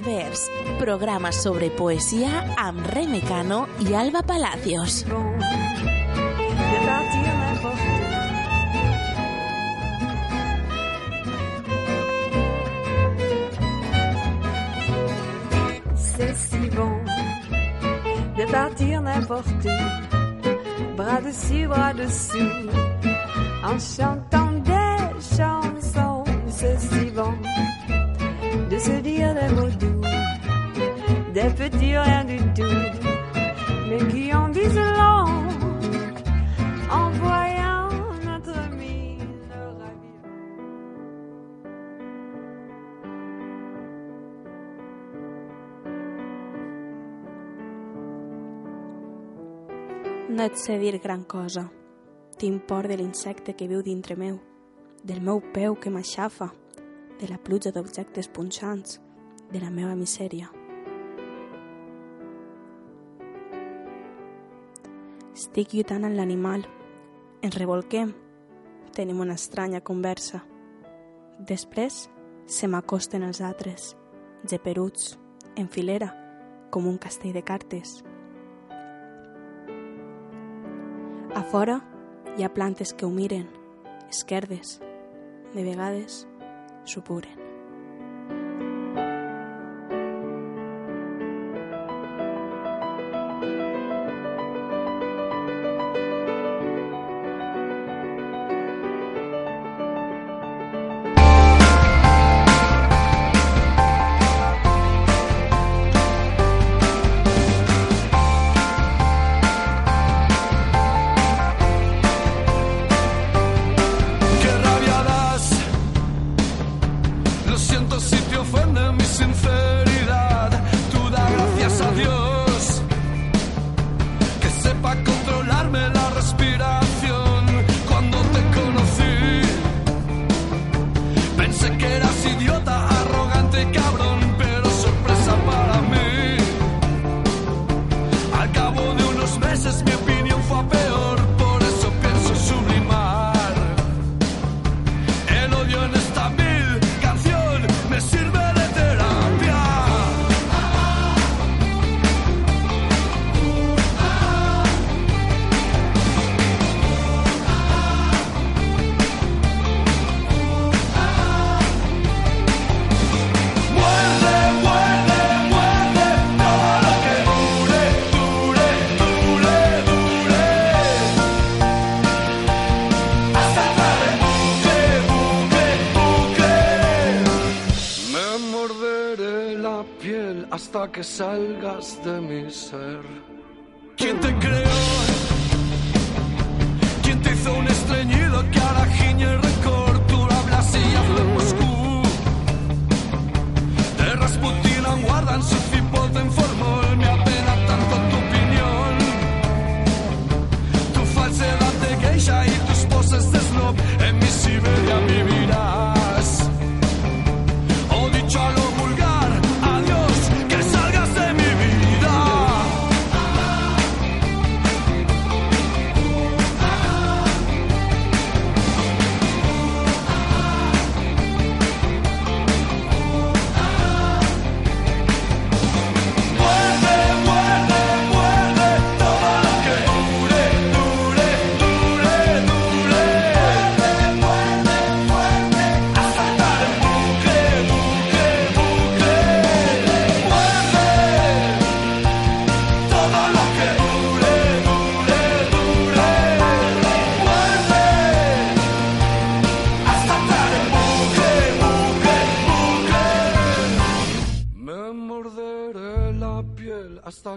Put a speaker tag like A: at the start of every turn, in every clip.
A: Advers, programa sobre poesia amb Ray Mecano i Alba Palacios.
B: de partir n'importe où, bras dessus, bras dessous, en chantant des petits rien du tout, mais qui en disent long en voyant notre mine.
C: No et sé dir gran cosa. Tinc por de l'insecte que viu dintre meu, del meu peu que m'aixafa, de la pluja d'objectes punxants, de la meva misèria. Estic lluitant amb l'animal. Ens revolquem. Tenim una estranya conversa. Després se m'acosten els altres, geperuts, en filera, com un castell de cartes. A fora hi ha plantes que ho miren, esquerdes, de vegades supuren.
D: Salgas de mi ser.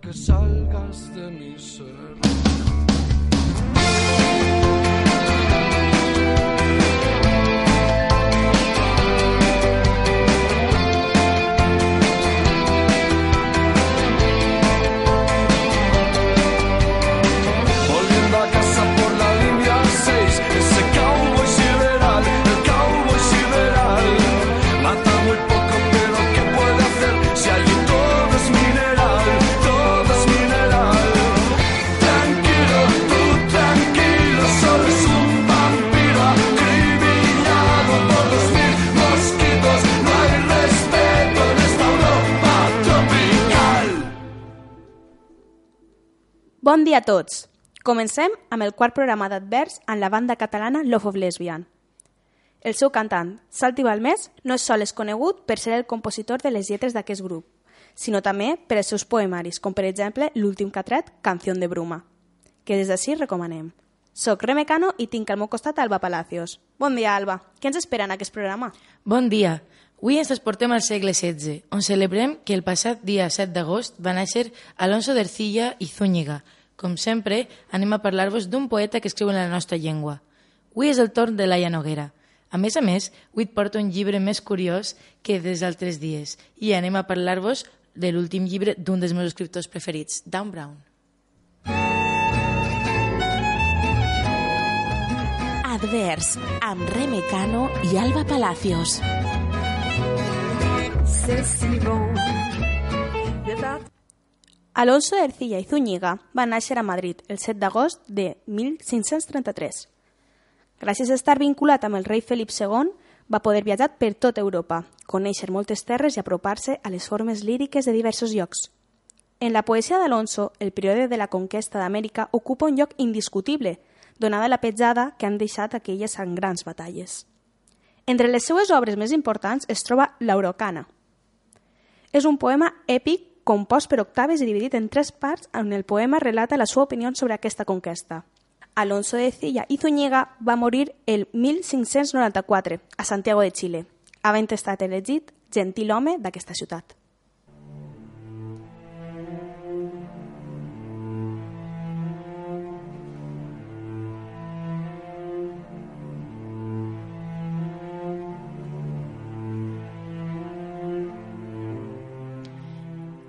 D: Que salgas de mi ser.
C: Bon dia a tots! Comencem amb el quart programa d'advers en la banda catalana Love of Lesbian. El seu cantant, Salti Balmés, no és sols conegut per ser el compositor de les lletres d'aquest grup, sinó també per els seus poemaris, com per exemple l'últim que ha tret, Canción de Bruma, que des d'ací recomanem. Soc Remecano i tinc al meu costat Alba Palacios. Bon dia, Alba. Què ens espera en aquest programa?
E: Bon dia. Avui ens transportem al segle XVI, on celebrem que el passat dia 7 d'agost va néixer Alonso de Ercilla i Zúñiga. Com sempre, anem a parlar-vos d'un poeta que escriu en la nostra llengua. Avui és el torn de Laia Noguera. A més a més, avui et porto un llibre més curiós que des d'altres dies i anem a parlar-vos de l'últim llibre d'un dels meus escriptors preferits, Dan Brown.
A: Advers, amb Remecano i Alba Palacios.
B: C'est si bon de.
C: Alonso Ercilla i Zúñiga va néixer a Madrid el 7 d'agost de 1533. Gràcies a estar vinculat amb el rei Felip II, va poder viatjar per tota Europa, conèixer moltes terres i apropar-se a les formes líriques de diversos llocs. En la poesia d'Alonso, el període de la conquesta d'Amèrica ocupa un lloc indiscutible, donada la petjada que han deixat aquelles grans batalles. Entre les seues obres més importants es troba l'Aurocana. És un poema èpic compost per octaves i dividit en tres parts on el poema relata la seva opinió sobre aquesta conquesta. Alonso de Cilla i Zúñiga va morir el 1594 a Santiago de Xile, havent estat elegit gentil home d'aquesta ciutat.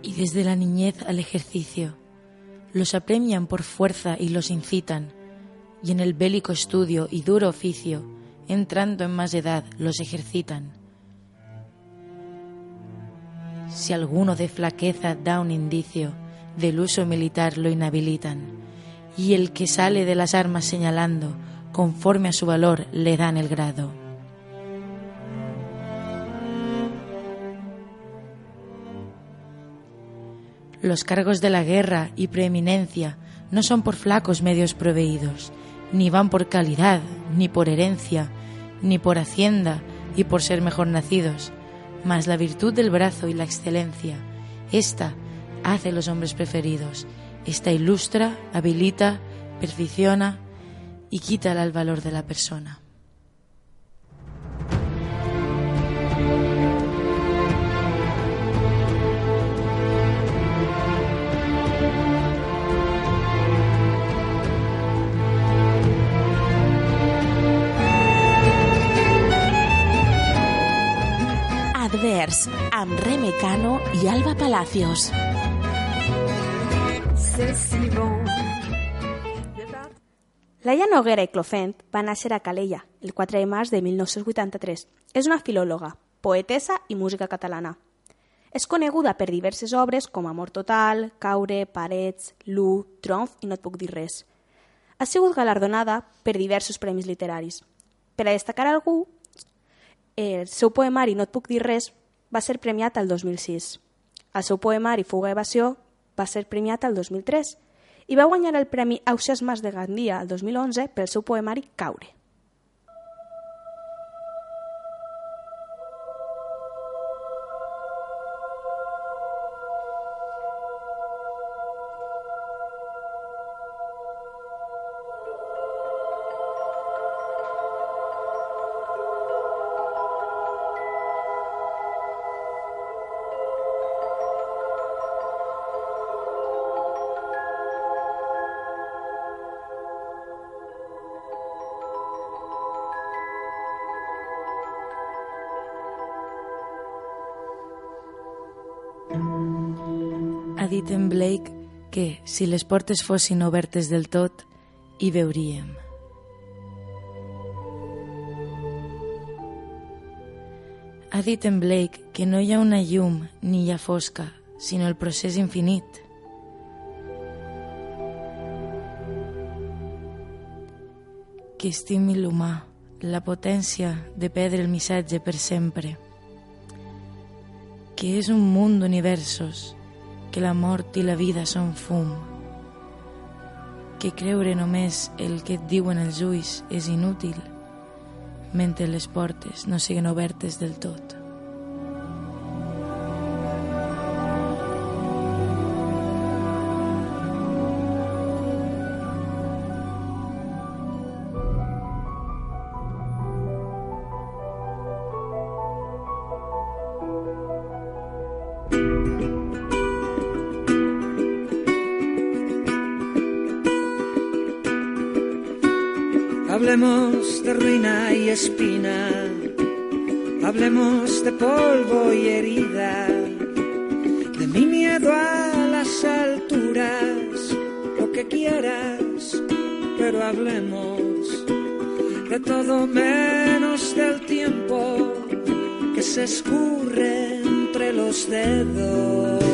E: Y desde la niñez al ejercicio, los apremian por fuerza y los incitan, y en el bélico estudio y duro oficio, entrando en más edad, los ejercitan. Si alguno de flaqueza da un indicio, del uso militar lo inhabilitan, y el que sale de las armas señalando, conforme a su valor le dan el grado. Los cargos de la guerra y preeminencia no son por flacos medios proveídos, ni van por calidad, ni por herencia, ni por hacienda y por ser mejor nacidos, mas la virtud del brazo y la excelencia, esta hace los hombres preferidos, esta ilustra, habilita, perfecciona y quita el valor de la persona.
A: Advers, amb Remecano i Alba Palacios.
C: Laia Noguera i Clofent va néixer a Calella el 4 de març de 1983. És una filòloga, poetessa i música catalana. És coneguda per diverses obres com Amor Total, Caure, Parets, Lu, Tromf i No et puc dir res. Ha sigut galardonada per diversos premis literaris. Per a destacar algú, el seu poemari No et puc dir res va ser premiat al 2006. El seu poemari Fuga Evasió va ser premiat al 2003 i va guanyar el Premi Ausias Mas de Gandia el 2011 pel seu poemari Caure.
E: Dit en Blake que, si les portes fossin obertes del tot, hi veuríem. Ha dit en Blake que no hi ha una llum ni hi ha fosca, sinó el procés infinit. Que estimi l'humà, la potència de perdre el missatge per sempre. Que és un munt d'universos, que la mort i la vida són fum. que creure només el que et diuen els ulls és inútil mentre les portes no siguin obertes del tot.
F: A las alturas, lo que quieras, pero hablemos de todo menos del tiempo que se escurre entre los dedos.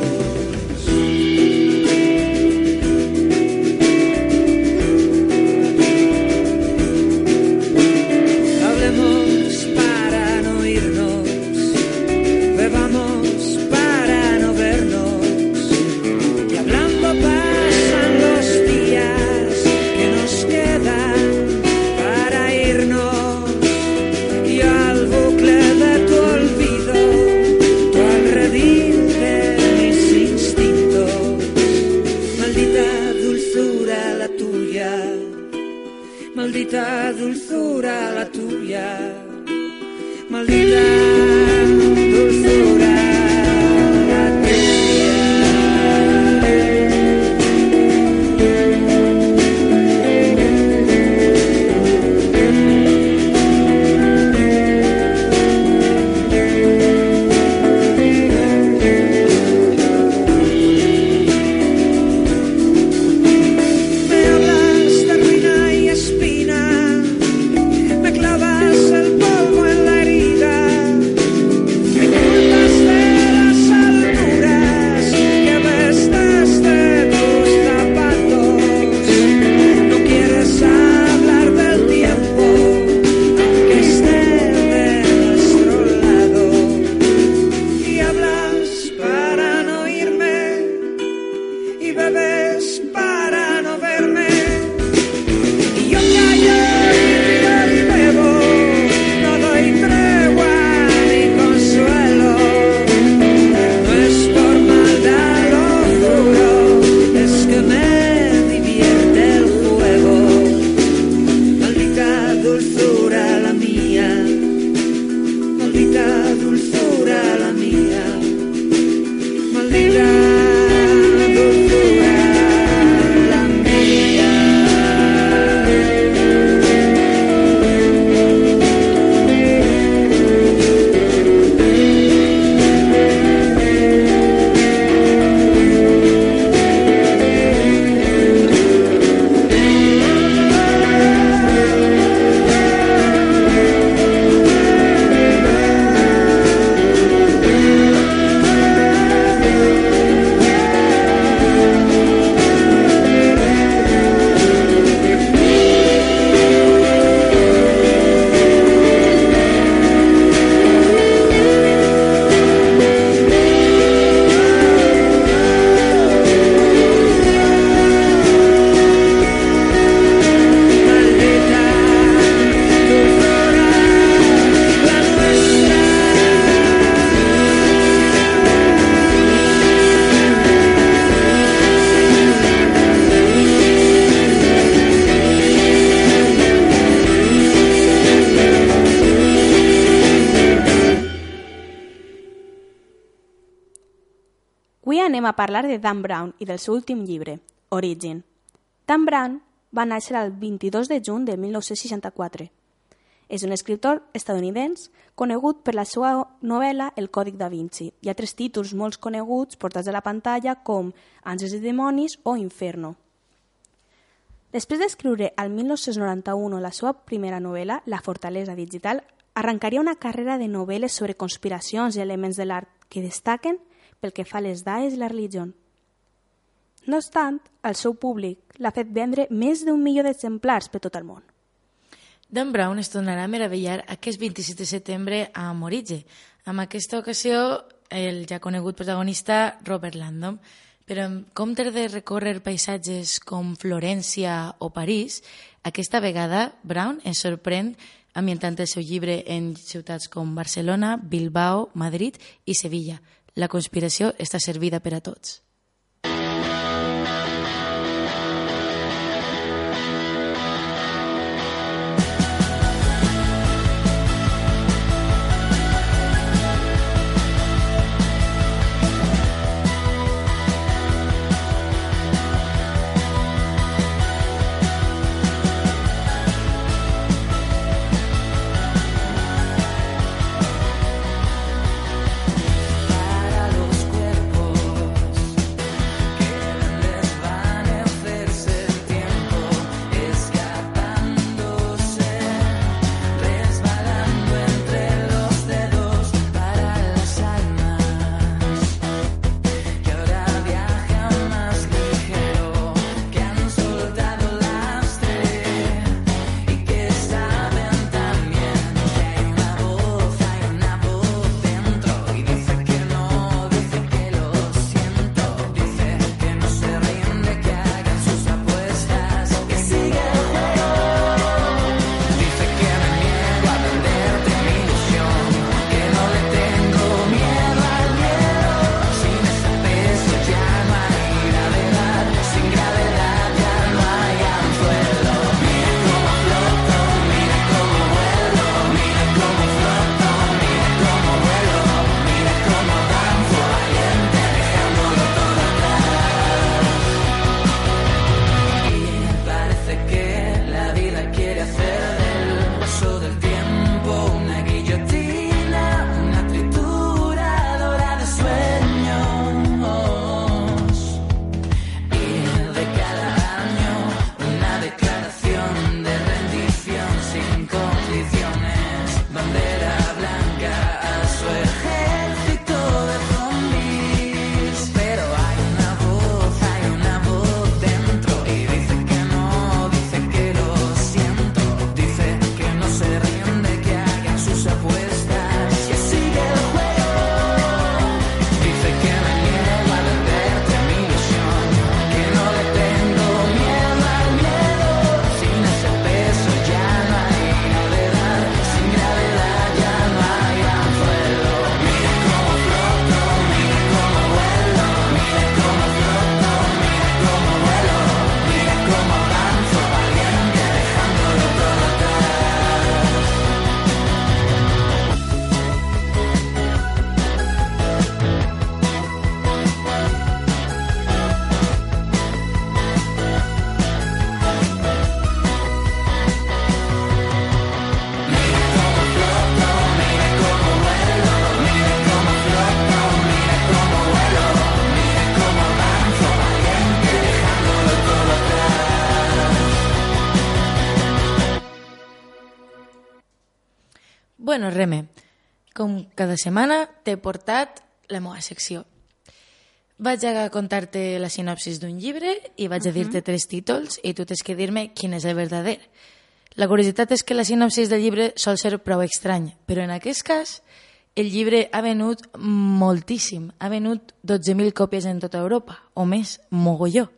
F: Maldita dulzura la tuya, maldita
C: parlar de Dan Brown i del seu últim llibre, Origin. Dan Brown va néixer el 22 de juny de 1964. És un escriptor estadounidense conegut per la seva novel·la El Còdic da Vinci i altres títols molt coneguts portats a la pantalla com Àngels i dimonis o Inferno. Després d'escriure al 1991 la seva primera novel·la, La fortalesa digital, arrencaria una carrera de novel·les sobre conspiracions i elements de l'art que destaquen pel que fa a les dades i la religió. No obstant, el seu públic l'ha fet vendre més d'un milió d'exemplars per tot el món.
E: Dan Brown es tornarà a meravellar aquest 27 de setembre a Moritze. En aquesta ocasió, el ja conegut protagonista Robert Landon,
G: Però en comptes de recórrer paisatges com Florència o París, aquesta vegada Brown ens sorprèn ambientant el seu llibre en ciutats com Barcelona, Bilbao, Madrid i Sevilla. La conspiració està servida per a tots. Bueno, Reme, com cada setmana t'he portat la meva secció. Vaig a contar-te la sinopsis d'un llibre i vaig a dir-te tres títols i tu tens que dir-me quin és el verdader. La curiositat és que la sinopsis del llibre sol ser prou estranya, però en aquest cas el llibre ha venut moltíssim. Ha venut 12.000 còpies en tota Europa, o més, mogolló.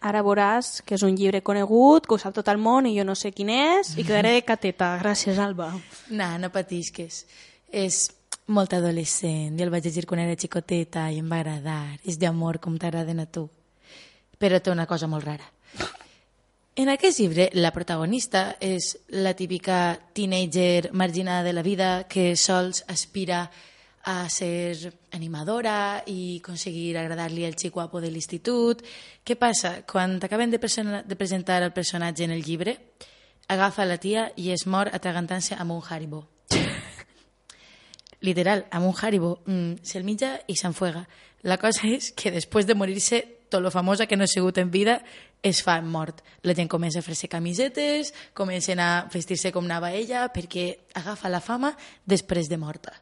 C: Ara veuràs que és un llibre conegut, que ho sap tot el món i jo no sé quin és, i quedaré de cateta. Gràcies, Alba.
G: No, no patisques. És molt adolescent. Jo el vaig llegir quan era xicoteta i em va agradar. És d'amor com t'agraden a tu. Però té una cosa molt rara. En aquest llibre, la protagonista és la típica teenager marginada de la vida que sols aspira a ser animadora i aconseguir agradar-li al xic guapo de l'institut. Què passa? Quan t'acaben de, de presentar el personatge en el llibre, agafa la tia i es mor atragantant-se amb un Haribo. Literal, amb un Haribo mm, se'l mitja i s'enfuega. La cosa és que després de morir-se, tot lo famosa que no ha sigut en vida es fa mort. La gent comença a fer-se camisetes, comencen a vestir-se com anava ella, perquè agafa la fama després de morta.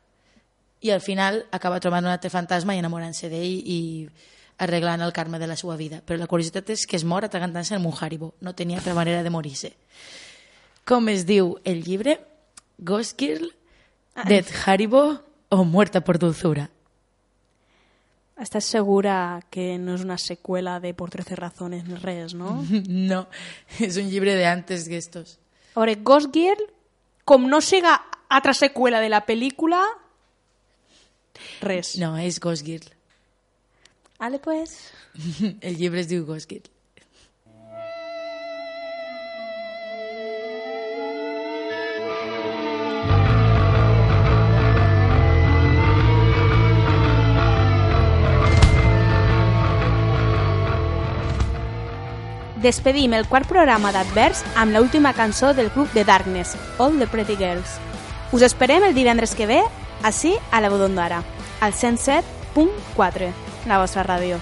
G: I al final acaba trobant un altre fantasma i enamorant-se d'ell i arreglant el karma de la seva vida. Però la curiositat és que es mor atragantant-se amb un Haribo. No tenia altra manera de morir-se. Com es diu el llibre? Ghost Girl, Dead Haribo o Muerta por dulzura.
C: Estàs segura que no és una seqüela de Por 13 razones ni res, no?
E: No, és un llibre de antes que estos.
C: A veure, Ghost Girl, com no siga altra seqüela de la pel·lícula, res.
E: No, és Ghost Girl.
C: Ale, pues...
E: El llibre es diu Ghost Girl.
C: Despedim el quart programa d'Adverts amb l'última cançó del grup The Darkness, All the Pretty Girls. Us esperem el divendres que ve, així a la Bodondara, al 107.4, la vostra ràdio.